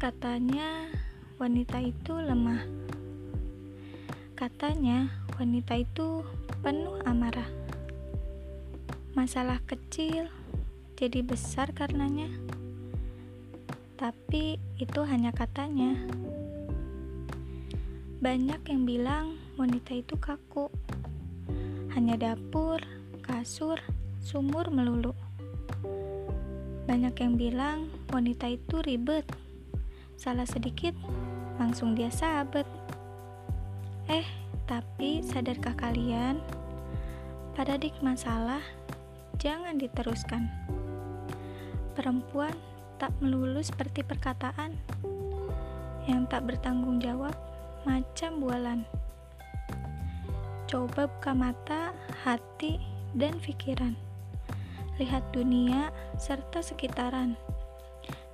Katanya wanita itu lemah. Katanya wanita itu penuh amarah. Masalah kecil jadi besar karenanya. Tapi itu hanya katanya. Banyak yang bilang wanita itu kaku. Hanya dapur, kasur, sumur melulu. Banyak yang bilang wanita itu ribet. Salah sedikit, langsung dia sabet. Eh, tapi sadarkah kalian? Paradigma salah, jangan diteruskan. Perempuan tak melulu seperti perkataan yang tak bertanggung jawab macam bualan. Coba buka mata, hati, dan pikiran. Lihat dunia serta sekitaran.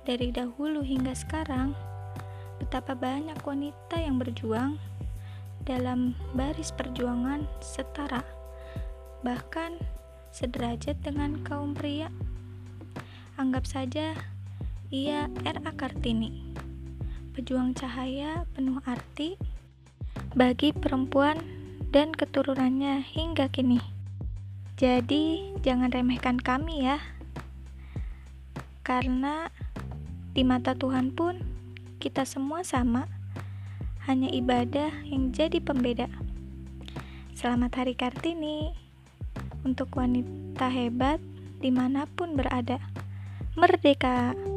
Dari dahulu hingga sekarang, betapa banyak wanita yang berjuang dalam baris perjuangan setara, bahkan sederajat dengan kaum pria. Anggap saja ia R.A. Kartini, pejuang cahaya penuh arti bagi perempuan dan keturunannya hingga kini. Jadi, jangan remehkan kami ya. Karena di mata Tuhan pun kita semua sama. Hanya ibadah yang jadi pembeda. Selamat Hari Kartini untuk wanita hebat di mana pun berada. Merdeka!